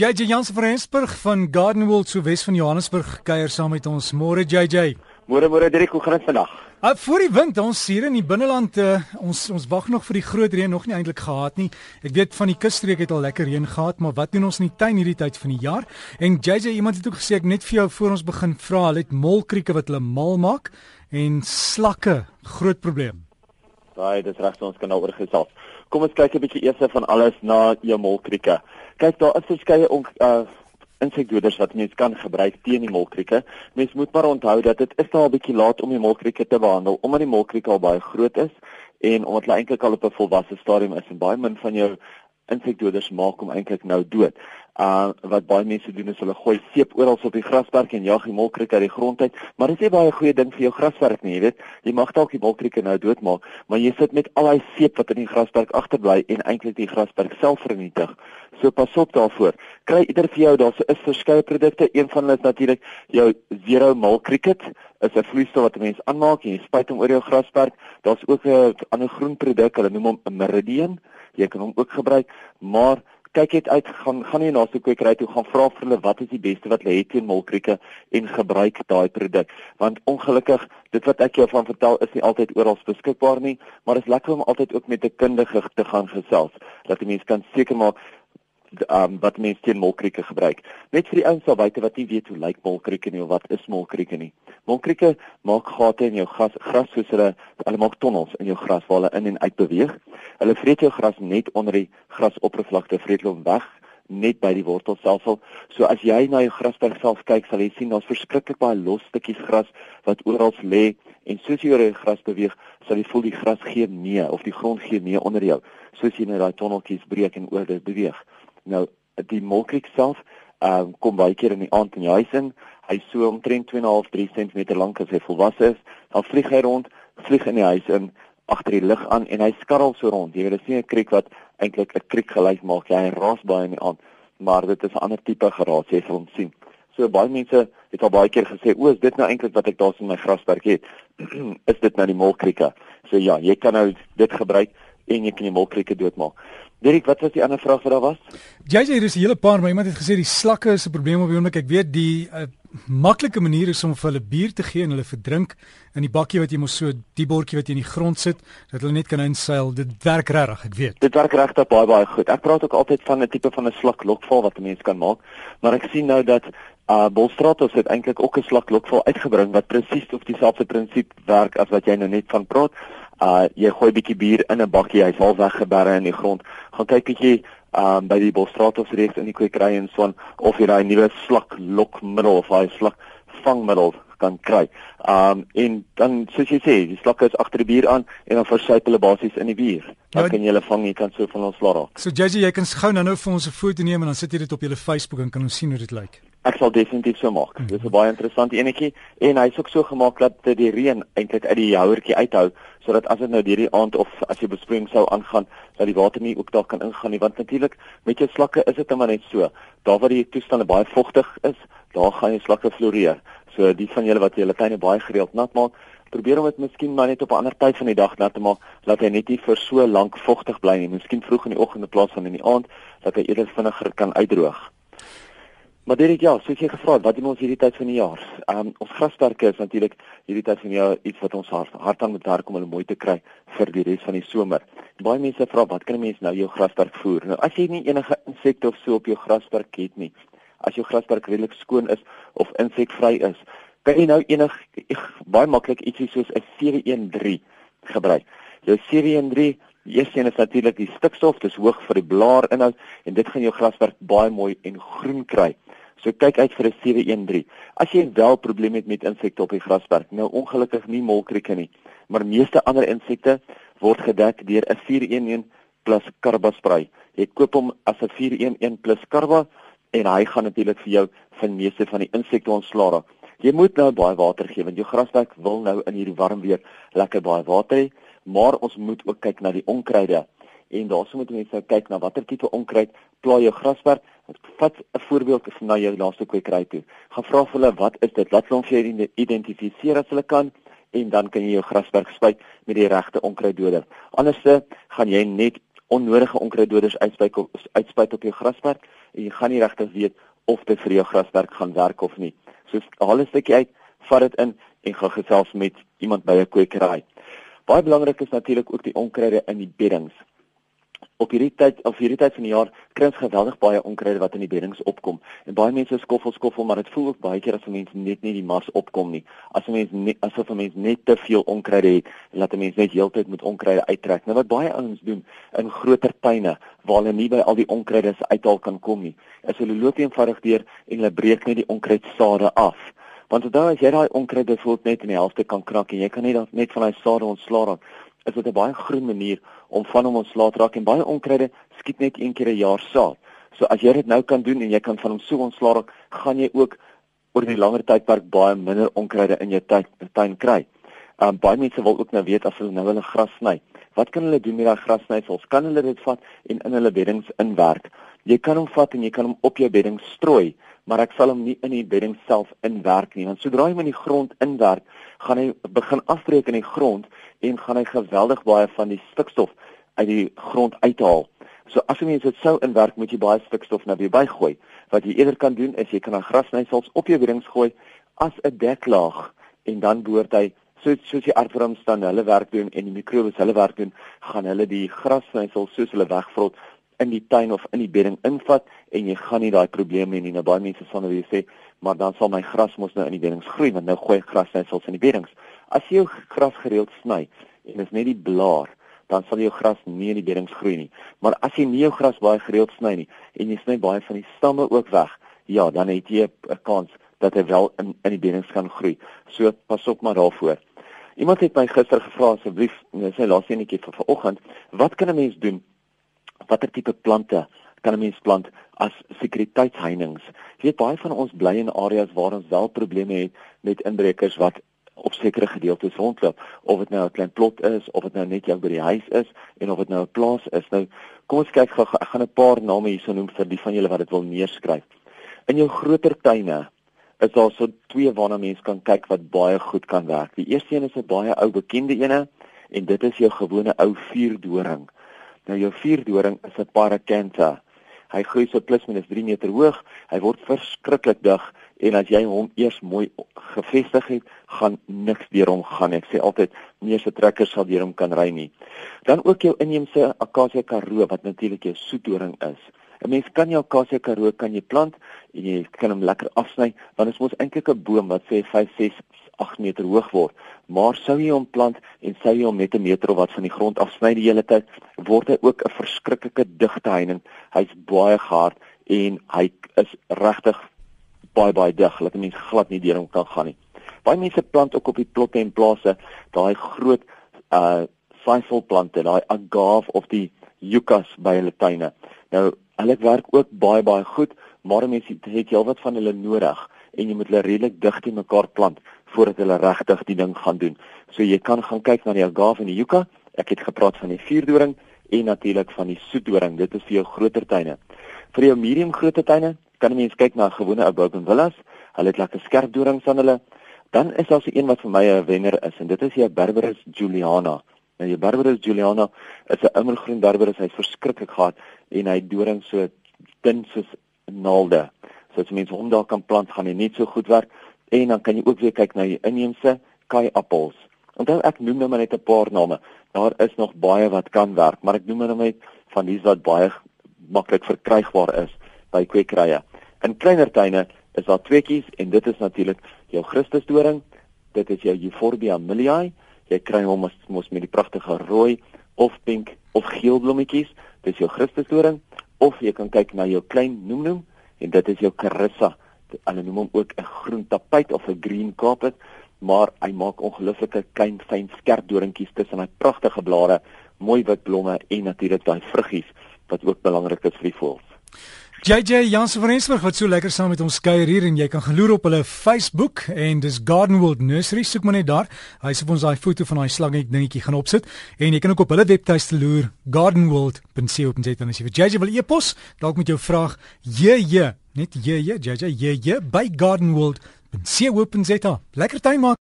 JJ Jansen van Rensburg van Garden World so Wes van Johannesburg kuier saam met ons. Môre JJ. Môre môre Dirk, hoe gaan dit vandag? Uh, voor die wind, ons hier in die binneland, uh, ons ons wag nog vir die groot reën nog nie eintlik gehad nie. Ek weet van die kusstreek het al lekker reën gehad, maar wat doen ons in die tuin hierdie tyd van die jaar? En JJ, iemand het ook gesê ek net vir jou voor ons begin vra, hulle het molkrieke wat hulle mal maak en slakke, groot probleem. Daai, dis reg, ons kan daaroor gesels. Kom ons kyk 'n bietjie eers van alles na jou molkrieke. Kyk, daar is verskeie uh insekdoders wat mens kan gebruik teen die molkrieke. Mens moet maar onthou dat dit is nou 'n bietjie laat om die molkrieke te behandel omdat die molkrieke al baie groot is en omdat hulle eintlik al op 'n volwasse stadium is en baie min van jou insekdoders maak hom eintlik nou dood. Uh wat baie mense doen is hulle gooi seep oral op die grasperk en jag die molkriek uit die grond uit, maar dit is nie baie goeie ding vir jou grasperk nie, jy weet. Jy mag dalk die molkrieke nou doodmaak, maar jy sit met al daai seep wat in die grasperk agterbly en eintlik die grasperk self vernietig. So pas op daarvoor. Kry ieder vir jou, daar is verskeie produkte. Een van hulle is natuurlik jou Zero Molkrieket is 'n vloeistof wat 'n mens aanmaak en jy spuit hom oor jou grasperk. Daar's ook 'n ander groen produk, hulle noem hom 'n Meridian jy kan hom ook gebruik, maar kyk net uit gaan gaan nie na so 'n kwekery toe gaan vra vir hulle wat is die beste wat hulle het teen molkrieke en gebruik daai produk want ongelukkig dit wat ek jou van vertel is nie altyd oral beskikbaar nie maar dit is lekker om altyd ook met 'n kundige te gaan gesels. Dat die mens kan seker maak um, wat mense teen molkrieke gebruik. Net vir die ouens daar buite wat nie weet hoe lyk molkrieke nie of wat is molkrieke nie. Molkrieke maak gate in jou gras, gras soos hulle hulle maak tonnels in jou gras waar hulle in en uit beweeg. Hulle vreet jou gras net onder die grasoppervlakte, vreet hulle weg net by die wortelstelsel. So as jy na jou grasperk self kyk, sal jy sien daar's verskriklik baie los stukkies gras wat oral lê en soos jy oor die gras beweeg, sal jy voel die gras gee nee of die grond gee nee onder jou, soos jy net daai tonneltjies breek en oor dit beweeg. Nou die molkriek self uh, kom baie keer in die aand in die huis in. Hy so omtrent 2.5 3 cm lank as hy volwasse is. Dan vlieg hy rond, vlieg in die huis in agter die lig aan en hy skarrel so rond. Jy weet dit is nie 'n kriek wat eintlik 'n kriek geluid maak nie. Hy raas baie in die aand, maar dit is 'n ander tipe geraas jy sal hom sien. So baie mense het al baie keer gesê, "O, is dit nou eintlik wat ek daar in my grasperk het? is dit nou die molkrieke?" So ja, jy kan nou dit gebruik en jy kan die molkrieke doodmaak. Dirk, wat was die ander vraag wat daar was? Jy sê dis 'n hele paar, maar iemand het gesê die slakke is 'n probleem op die oomblik. Ek weet die uh, maklike manier is om vir hulle bier te gee en hulle verdrink in die bakkie wat jy mos so die bordjie wat jy in die grond sit, dat hulle net kan inseil. Dit werk regtig, ek weet. Dit werk regtig baie baie goed. Ek praat ook altyd van 'n tipe van 'n slak lokval wat 'n mens kan maak, maar ek sien nou dat uh Bolstratos het eintlik ook 'n slak lokval uitgebring wat presies op dieselfde prinsip werk as wat jy nou net van praat uh jy gooi bietjie bier in 'n bakkie, hy's half weggeberre in die grond. Gaan kyk bietjie um by die Bosstratos reeks in die kwekery en so of jy daai nuwe slak lokmiddel of daai slak vangmiddel kan kry. Um en dan soos jy sê, die slakke is agter die bier aan en dan versuip hulle basies in die bier. Dan ja, kan jy hulle vang, jy kan so van ons laat raak. So JJ, jy kan gou nou-nou vir ons 'n foto neem en dan sit jy dit op jou Facebook en kan ons sien hoe dit lyk. Ek sal definitief so maak. Mm -hmm. Dit is 'n baie interessante enetjie en hy's ook so gemaak dat die reën eintlik uit die houertjie uithou sodat as dit nou deur die aand of as jy besproeiing sou aangaan, dat die water nie ook daar kan ingaan nie want natuurlik met jou slakke is dit net maar net so. Daar waar die toestande baie vogtig is, daar gaan die slakke floreer. So die van julle wat julle tuine baie gereeld nat maak, probeer om dit miskien maar net op 'n ander tyd van die dag nat te maak, laat hy net nie vir so lank vogtig bly nie. Miskien vroeg in die oggend in plaas van in die aand, dat hy eerder vinniger kan uitdroog. Maar dit ja, soos jy gevra het, wat doen ons hierdie tyd van die jaar? Ehm um, ons grasperke is natuurlik hierdie tyd van die jaar iets wat ons hart, hart aan moet werk om hulle mooi te kry vir die res van die somer. Baie mense vra wat kan 'n mens nou jou grasperk voer? Nou as jy nie enige insekte of so op jou grasperk het nie, as jou grasperk redelik skoon is of insekvry is, kan jy nou enig baie maklik ietsie soos 'n 713 gebruik. Jou 713 Die eerste een is natuurlik die stikstof, dis hoog vir die blaarinhoud en dit gaan jou grasperk baie mooi en groen kry. So kyk uit vir 'n 713. As jy wel probleme het met insekte op die grasperk, nou ongelukkig nie molkrieke nie, maar meeste ander insekte word gedek deur 'n 411 plus carba spray. Jy koop hom as 'n 411 plus carba en hy gaan natuurlik vir jou van meeste van die insekte ontslaa. Jy moet nou baie water gee want jou grasperk wil nou in hierdie warm weer lekker baie water hê, maar ons moet ook kyk na die onkruide en daarsoos moet mense nou kyk na watter tipe onkruid pla jou grasperk. Vat 'n voorbeeld van na jou laaste kwekery toe. Gaan vra vir hulle wat is dit? Laat hulle vir jou identifiseer as hulle kan en dan kan jy jou grasperk spuit met die regte onkruiddoder. Anderste gaan jy net onnodige onkruiddoders uitspuit uitspuit op jou grasperk en jy gaan nie regtig weet of dit vir jou graswerk gaan werk of nie. So haal 'n stukkie uit, vat dit in en gaan gesels met iemand by 'n kwekery. Baie belangrik is natuurlik ook die onkruide in die beddings op hierdie tyd of hierdie tyd van die jaar kry ons geweldig baie onkruide wat in die beddings opkom. En baie mense skoffel skoffel, maar dit voel ook baie keer as 'n mens net nie die mars opkom nie. As 'n mens net asof 'n mens net te veel onkruide het en laat 'n mens net heeltyd met onkruide uittrek. Nou wat baie ouens doen in groter tuine waar hulle nie by al die onkruide se uithaal kan kom nie, is hulle loop eenvoudig deur en hulle breek net die onkruidsade af. Want onthou as jy daai onkruide voel net in die helfte kan krak en jy kan net net van daai sade ontslaa raak is dit 'n baie groen manier om van hom ontslae te raak en baie onkruide skiet net een keer 'n jaar saad. So as jy dit nou kan doen en jy kan van hom so ontslae raak, gaan jy ook oor die langer tydperk baie minder onkruide in jou tuin tuin kry. Um baie mense wil ook nou weet as hulle nou hulle gras sny. Wat kan hulle doen met daai grassnysels? Kan hulle dit vat en in hulle beddings inwerk? Jy kan hom vat en jy kan hom op jou bedding strooi, maar ek sal hom nie in die bedding self inwerk nie, want sodra hy in die grond inwerk, gaan hy begin afbreek in die grond en gaan hy geweldig baie van die stikstof uit die grond uithaal. So as jy mens dit sou inwerk, moet jy baie stikstof nou weer bygooi. Wat jy eerder kan doen is jy kan 'n grasnysels op jou beddings gooi as 'n deklaag en dan behoort hy so soos die aardworms dan hulle werk doen en die mikrobes hulle werk doen, gaan hulle die grasnysels soos hulle wegvrot in die tuin of in die bedding invat en jy gaan nie daai probleme hê nie. Nou baie mense sal nou weer sê, maar dan sal my gras mos nou in die beddings groei want nou gooi ek grasnysels in die beddings. As jy jou gras gereeld sny en dit is net die blaar, dan sal jou gras nie in die beddings groei nie. Maar as jy nie jou gras baie gereeld sny nie en jy sny baie van die stamme ook weg, ja, dan het jy 'n kans dat hy wel in in die beddings kan groei. So pas op maar daarvoor. Iemand het my gister gevra asseblief, sy laaste enetjie vir vanoggend, wat kan 'n mens doen? Watter tipe plante kan 'n mens plant as sekuriteitsheininge? Jy weet baie van ons bly in areas waar ons wel probleme het met inbrekers wat op sekere gedeeltes rondloop of dit nou 'n klein plot is of dit nou net jou by die huis is en of dit nou 'n plaas is. Nou kom ons kyk gou ek gaan 'n paar name hierso noem vir die van julle wat dit wil neerskryf. In jou groter tuine is daar so twee waarna mense kan kyk wat baie goed kan werk. Die eerste een is 'n baie ou bekende ene en dit is jou gewone ou vuurdoring. Nou jou vuurdoring is 'n paracantha. Hy groei so plus minus 3 meter hoog. Hy word verskriklik dig en as jy hom eers mooi gevestig het, gaan niks deur hom gaan. Ek sê altyd meeste trekkers sal deur hom kan ry nie. Dan ook jou inheemse akasia karoo wat natuurlik jou soetdoring is. 'n Mens kan jou akasia karoo kan jy plant en jy kan hom lekker afsny want dit is mos eintlik 'n boom wat sê 5, 6, 8 meter hoog word. Maar sou jy hom plant en sou jy hom net 'n meter of wat van die grond afsny die hele tyd, word hy ook 'n verskriklike digte heining. Hy's baie hard en hy is regtig baie baie dig, laat mense glad nie deur hom kan gaan nie. Baie mense plant ook op die plotte en plase daai groot uh saiselplante, daai agave of die yuccas by hulle tuine. Nou, hulle werk ook baie baie goed, maar mense het heelwat van hulle nodig en jy moet hulle redelik dig teen mekaar plant voordat hulle regtig die ding gaan doen. So jy kan gaan kyk na die agave en die yucca. Ek het gepraat van die vuurdoring en natuurlik van die soetdoring. Dit is vir jou groter tuine. Vir jou medium groot tuine kan 'n mens kyk na gewone ou boupen villas. Hulle het lekker skerp dorings aan hulle. Dan is daar so een wat vir my 'n wenner is en dit is die Berberis juliana. Nou die Berberis juliana is 'n immergroen Berberis. Hy's verskriklik gehad en hy dorings so dun soos naalde. So as mense hom daar kan plant, gaan hy net so goed werk. En dan kan jy ook weer kyk na die inheemse kai appels. Onthou ek noem nou maar net 'n paar name. Daar is nog baie wat kan werk, maar ek noem nou net van die wat baie maklik verkrygbaar is by kwekerye. In kleiner tuine is daar tweeetjies en dit is natuurlik jou Christusdoring, dit is jou Euphorbia milliae. Jy kry hom as mos met die pragtige rooi of pink of geel blommetjies, dis jou Christusdoring of jy kan kyk na jou klein noemnoem en dit is jou Carissa. Hulle noem hom ook 'n groen tapuit of 'n green carpet, maar hy maak ongelooflike klein fyn skerp doringkies tussen hy pragtige blare, mooi wit blomme en natuurlik daai vruggies wat ook belangrik is vir die voëls. JJ Jansen van Rensburg wat so lekker saam met ons kuier hier en jy kan geloer op hulle Facebook en dis Garden World Nursery soek maar net daar. Hy sê ons daai foto van daai slangie dingetjie gaan opsit en jy kan ook op hulle webtuiste loer gardenworld.co.za en as jy vir JJ wil e-pos dalk met jou vraag JJ net JJ JJ JJ by gardenworld.co.za. Lekker tyd maak